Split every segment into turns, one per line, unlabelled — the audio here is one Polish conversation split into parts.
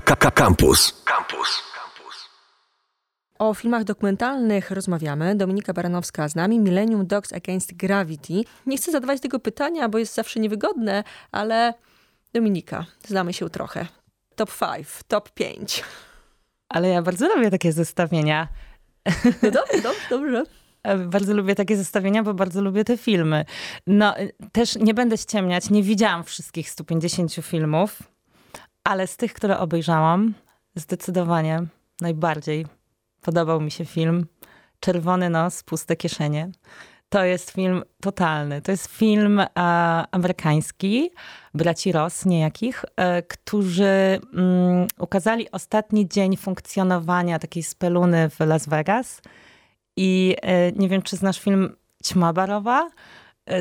Campus. Campus.
O filmach dokumentalnych rozmawiamy. Dominika Baranowska z nami, Millennium Dogs Against Gravity. Nie chcę zadawać tego pytania, bo jest zawsze niewygodne, ale Dominika, znamy się trochę. Top 5, top 5.
Ale ja bardzo lubię takie zestawienia.
No dobrze, dobrze, dobrze.
Bardzo lubię takie zestawienia, bo bardzo lubię te filmy. No, też nie będę ściemniać, nie widziałam wszystkich 150 filmów, ale z tych, które obejrzałam, zdecydowanie najbardziej podobał mi się film Czerwony nos, puste kieszenie. To jest film totalny. To jest film e, amerykański, braci Ross niejakich, e, którzy mm, ukazali ostatni dzień funkcjonowania takiej speluny w Las Vegas. I e, nie wiem, czy znasz film Ćma Barowa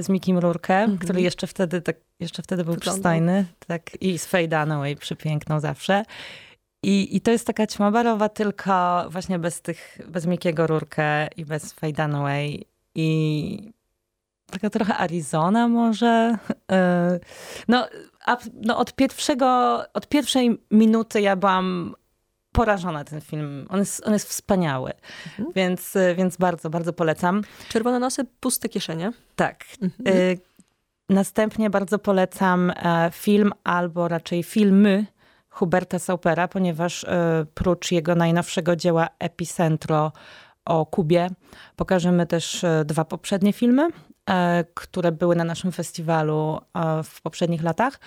z Mikim Rurke, mm -hmm. który jeszcze wtedy, tak, jeszcze wtedy był Wyglądał. przystojny. Tak, I z Faye Dunaway przepiękną zawsze. I, I to jest taka ćma barowa, tylko właśnie bez tych, bez Mikiego Rurkę i bez Faye Dunaway. I taka trochę Arizona może. E, no, no od pierwszego, od pierwszej minuty ja byłam porażona ten film. On jest, on jest wspaniały, mhm. więc, więc bardzo, bardzo polecam.
Czerwone nosy, puste kieszenie.
Tak. Mhm. Y następnie bardzo polecam e, film albo raczej filmy Huberta Saupera, ponieważ y, prócz jego najnowszego dzieła Epicentro o Kubie, pokażemy też dwa poprzednie filmy, które były na naszym festiwalu w poprzednich latach.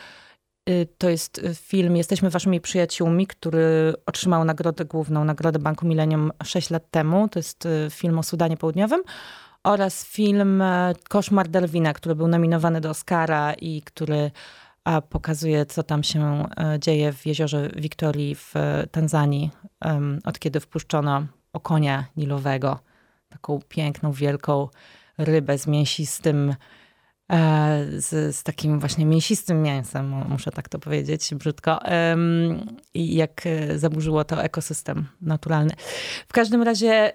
To jest film Jesteśmy waszymi przyjaciółmi, który otrzymał nagrodę główną, Nagrodę Banku Millennium 6 lat temu. To jest film o Sudanie Południowym. Oraz film Koszmar Darwina, który był nominowany do Oscara i który pokazuje, co tam się e, dzieje w jeziorze Wiktorii w e, Tanzanii, od kiedy wpuszczono okonia nilowego, taką piękną, wielką rybę z mięsistym, e, z, z takim właśnie mięsistym mięsem, muszę tak to powiedzieć brzydko, i jak zaburzyło to ekosystem naturalny. W każdym razie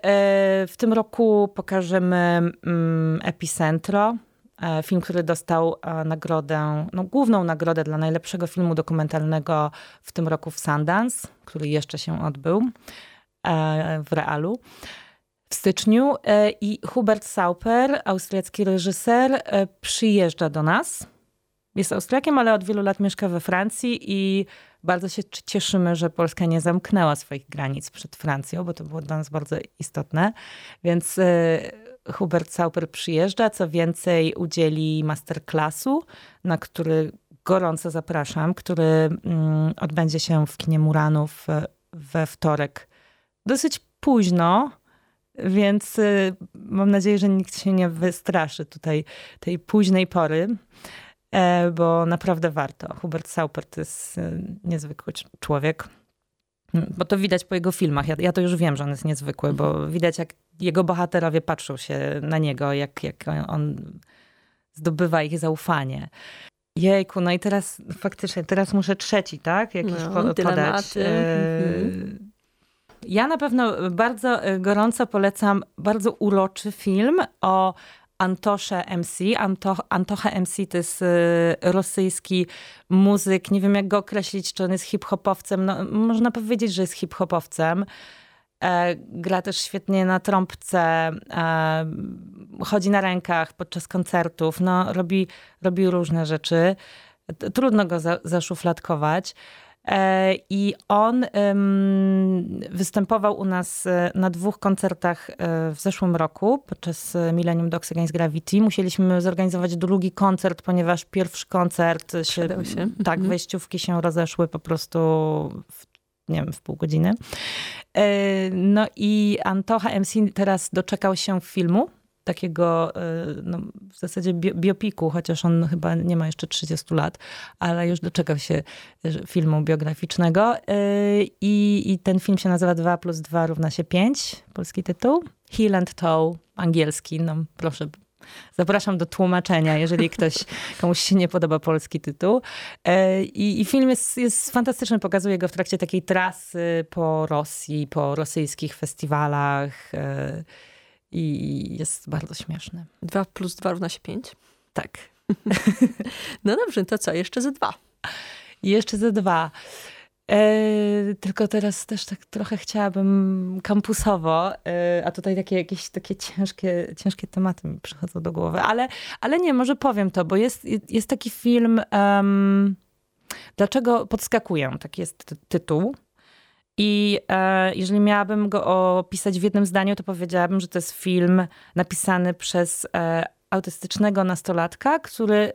w tym roku pokażemy mm, Epicentro, E, film, który dostał e, nagrodę, no, główną nagrodę dla najlepszego filmu dokumentalnego w tym roku w Sundance, który jeszcze się odbył e, w realu w styczniu. I Hubert Sauper, austriacki reżyser, przyjeżdża do nas. Jest Austriakiem, ale od wielu lat mieszka we Francji i bardzo się cieszymy, że Polska nie zamknęła swoich granic przed Francją, bo to było dla nas bardzo istotne. Więc Hubert Sauper przyjeżdża, co więcej udzieli masterclassu, na który gorąco zapraszam, który mm, odbędzie się w kinie Muranów we wtorek. Dosyć późno, więc y, mam nadzieję, że nikt się nie wystraszy tutaj tej późnej pory, e, bo naprawdę warto. Hubert Sauper to jest y, niezwykły człowiek. Bo to widać po jego filmach. Ja, ja to już wiem, że on jest niezwykły, bo widać, jak jego bohaterowie patrzą się na niego, jak, jak on zdobywa ich zaufanie. Jejku, no i teraz faktycznie, teraz muszę trzeci, tak? Jakiś no, po, podać. E, mhm. Ja na pewno bardzo gorąco polecam bardzo uroczy film o Antosze MC. Anto, Antoche MC to jest y, rosyjski muzyk. Nie wiem, jak go określić, czy on jest hip-hopowcem. No, można powiedzieć, że jest hip-hopowcem. E, gra też świetnie na trąbce, e, chodzi na rękach podczas koncertów, no, robi, robi różne rzeczy. Trudno go za, zaszufladkować. E, I on występował u nas e, na dwóch koncertach e, w zeszłym roku podczas Millennium Dogs Against Gravity. Musieliśmy zorganizować drugi koncert, ponieważ pierwszy koncert się, się. tak, mhm. wejściówki się rozeszły po prostu w, nie wiem, w pół godziny. No i Antocha MC teraz doczekał się filmu takiego e, no, w zasadzie biopiku, chociaż on chyba nie ma jeszcze 30 lat, ale już doczekał się e, filmu biograficznego. E, I, i ten film się nazywa 2 plus 2 równa się 5, polski tytuł. Heel and Toe, angielski, no proszę Zapraszam do tłumaczenia, jeżeli ktoś, komuś się nie podoba polski tytuł. I, i film jest, jest fantastyczny, pokazuje go w trakcie takiej trasy po Rosji, po rosyjskich festiwalach i jest bardzo śmieszny.
2 plus 2 równa się 5?
Tak.
no dobrze, to co? Jeszcze ze dwa.
Jeszcze ze dwa. E, tylko teraz też tak trochę chciałabym kampusowo, e, a tutaj takie jakieś takie ciężkie, ciężkie tematy mi przychodzą do głowy. Ale, ale nie, może powiem to, bo jest, jest taki film um, Dlaczego podskakuję? Taki jest ty tytuł. I e, jeżeli miałabym go opisać w jednym zdaniu, to powiedziałabym, że to jest film napisany przez e, autystycznego nastolatka, który,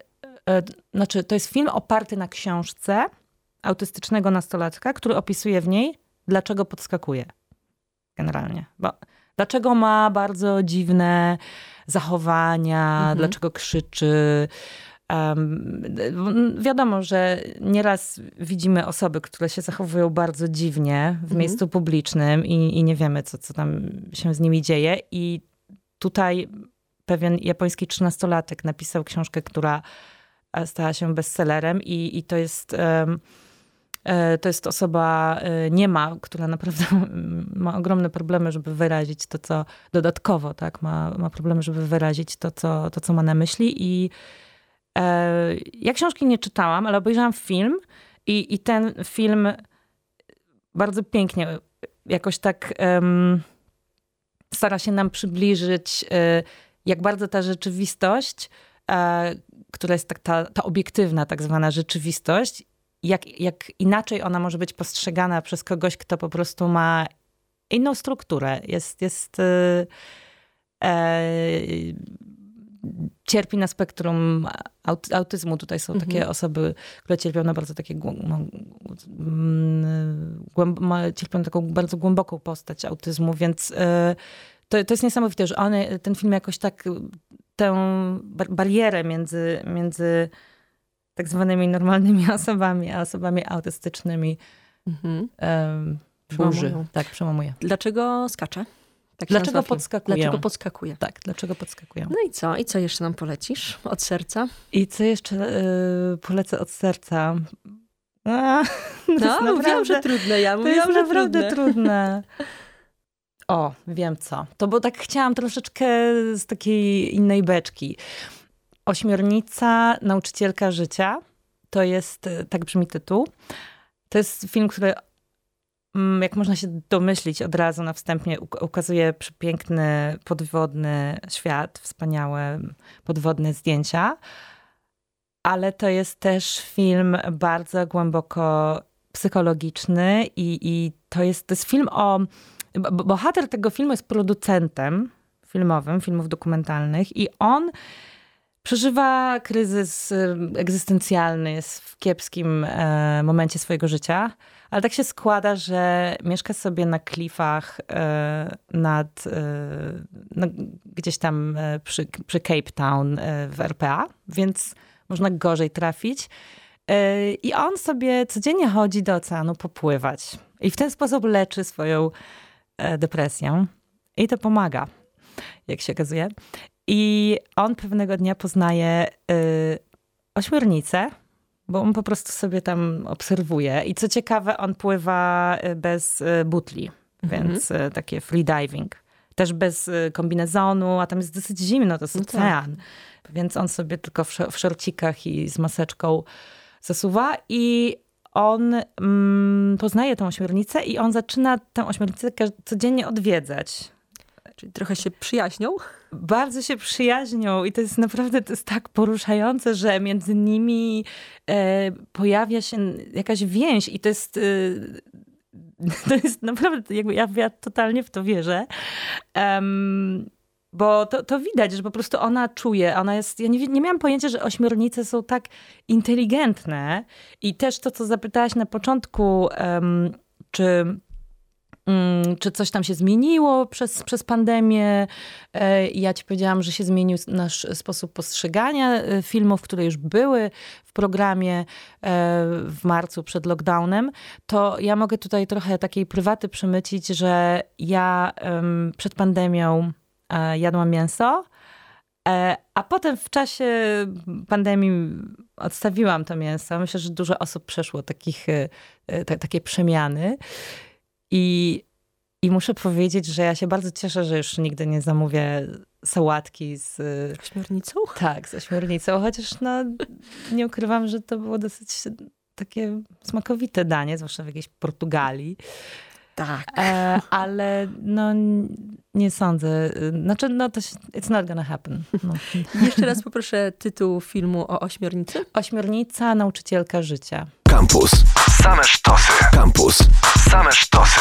e, znaczy to jest film oparty na książce autystycznego nastolatka, który opisuje w niej, dlaczego podskakuje. Generalnie. Bo dlaczego ma bardzo dziwne zachowania, mhm. dlaczego krzyczy. Um, wiadomo, że nieraz widzimy osoby, które się zachowują bardzo dziwnie w mhm. miejscu publicznym i, i nie wiemy, co, co tam się z nimi dzieje. I tutaj pewien japoński trzynastolatek napisał książkę, która e, stała się bestsellerem i, i to jest... Um, to jest osoba e, nie ma, która naprawdę ma ogromne problemy, żeby wyrazić to, co dodatkowo, tak, ma, ma problemy, żeby wyrazić to co, to, co ma na myśli i ja książki nie czytałam, ale obejrzałam film i, i ten film bardzo pięknie jakoś tak um, stara się nam przybliżyć, e, jak bardzo ta rzeczywistość, e, która jest tak ta, ta obiektywna tak zwana rzeczywistość, jak, jak inaczej ona może być postrzegana przez kogoś, kto po prostu ma inną strukturę. Jest, jest e, e cierpi na spektrum autyzmu. Tutaj są mhm. takie osoby, które cierpią na bardzo takie mm, cierpią na taką bardzo głęboką postać autyzmu, więc e, to, to jest niesamowite, że one, ten film jakoś tak tę barierę między, między tak zwanymi normalnymi osobami, a osobami autystycznymi mhm. um, burzy. Tak, przełamuje.
Dlaczego skacze?
Tak dlaczego podskakują?
Dlaczego podskakuje?
Tak, dlaczego podskakują?
No i co? I co jeszcze nam polecisz od serca?
I co jeszcze yy, polecę od serca?
A, no, naprawdę, mówiłam, że trudne. Ja mówiłam,
to jest naprawdę trudne. trudne. O, wiem co. To bo tak chciałam troszeczkę z takiej innej beczki. Ośmiornica, nauczycielka życia. To jest, y, tak brzmi tytuł. To jest film, który jak można się domyślić od razu na wstępie, ukazuje przepiękny podwodny świat, wspaniałe podwodne zdjęcia. Ale to jest też film bardzo głęboko psychologiczny i, i to, jest, to jest film o... Bohater tego filmu jest producentem filmowym, filmów dokumentalnych i on przeżywa kryzys y, egzystencjalny, jest w kiepskim e, momencie swojego życia, ale tak się składa, że mieszka sobie na klifach e, nad, e, no, gdzieś tam e, przy, przy, Cape Town w RPA, więc można gorzej trafić. I on sobie codziennie chodzi do oceanu popływać. I w ten sposób leczy swoją depresję. I to pomaga, jak się okazuje. I on pewnego dnia poznaje y, ośmiornicę, bo on po prostu sobie tam obserwuje. I co ciekawe, on pływa y, bez y, butli, mhm. więc y, takie free diving. Też bez kombinezonu, a tam jest dosyć zimno, to jest no tak. ocean. Tak. Więc on sobie tylko w, w szorcikach i z maseczką zasuwa i on mm, poznaje tą ośmiornicę i on zaczyna tę ośmiornicę codziennie odwiedzać.
Czyli trochę się przyjaźnią?
Bardzo się przyjaźnią i to jest naprawdę to jest tak poruszające, że między nimi e, pojawia się jakaś więź i to jest... E, to jest naprawdę, jakby ja, ja totalnie w to wierzę. Um, bo to, to widać, że po prostu ona czuje, ona jest, ja nie, nie miałam pojęcia, że ośmiornice są tak inteligentne i też to, co zapytałaś na początku, um, czy czy coś tam się zmieniło przez, przez pandemię. E, ja ci powiedziałam, że się zmienił nasz sposób postrzegania e, filmów, które już były w programie e, w marcu przed lockdownem. To ja mogę tutaj trochę takiej prywaty przemycić, że ja przed pandemią jadłam mięso, a potem w czasie pandemii odstawiłam to mięso. Myślę, że dużo osób przeszło takich, takie przemiany. I, I muszę powiedzieć, że ja się bardzo cieszę, że już nigdy nie zamówię sałatki z...
Ośmiornicą?
Tak, z ośmiornicą, chociaż no, nie ukrywam, że to było dosyć takie smakowite danie, zwłaszcza w jakiejś Portugalii.
Tak.
E, ale no nie sądzę. Znaczy, no to it's not gonna happen. No.
Jeszcze raz poproszę tytuł filmu o ośmiornicy.
Ośmiornica, nauczycielka życia.
Kampus. Same sztosy. Kampus. Same sztosy.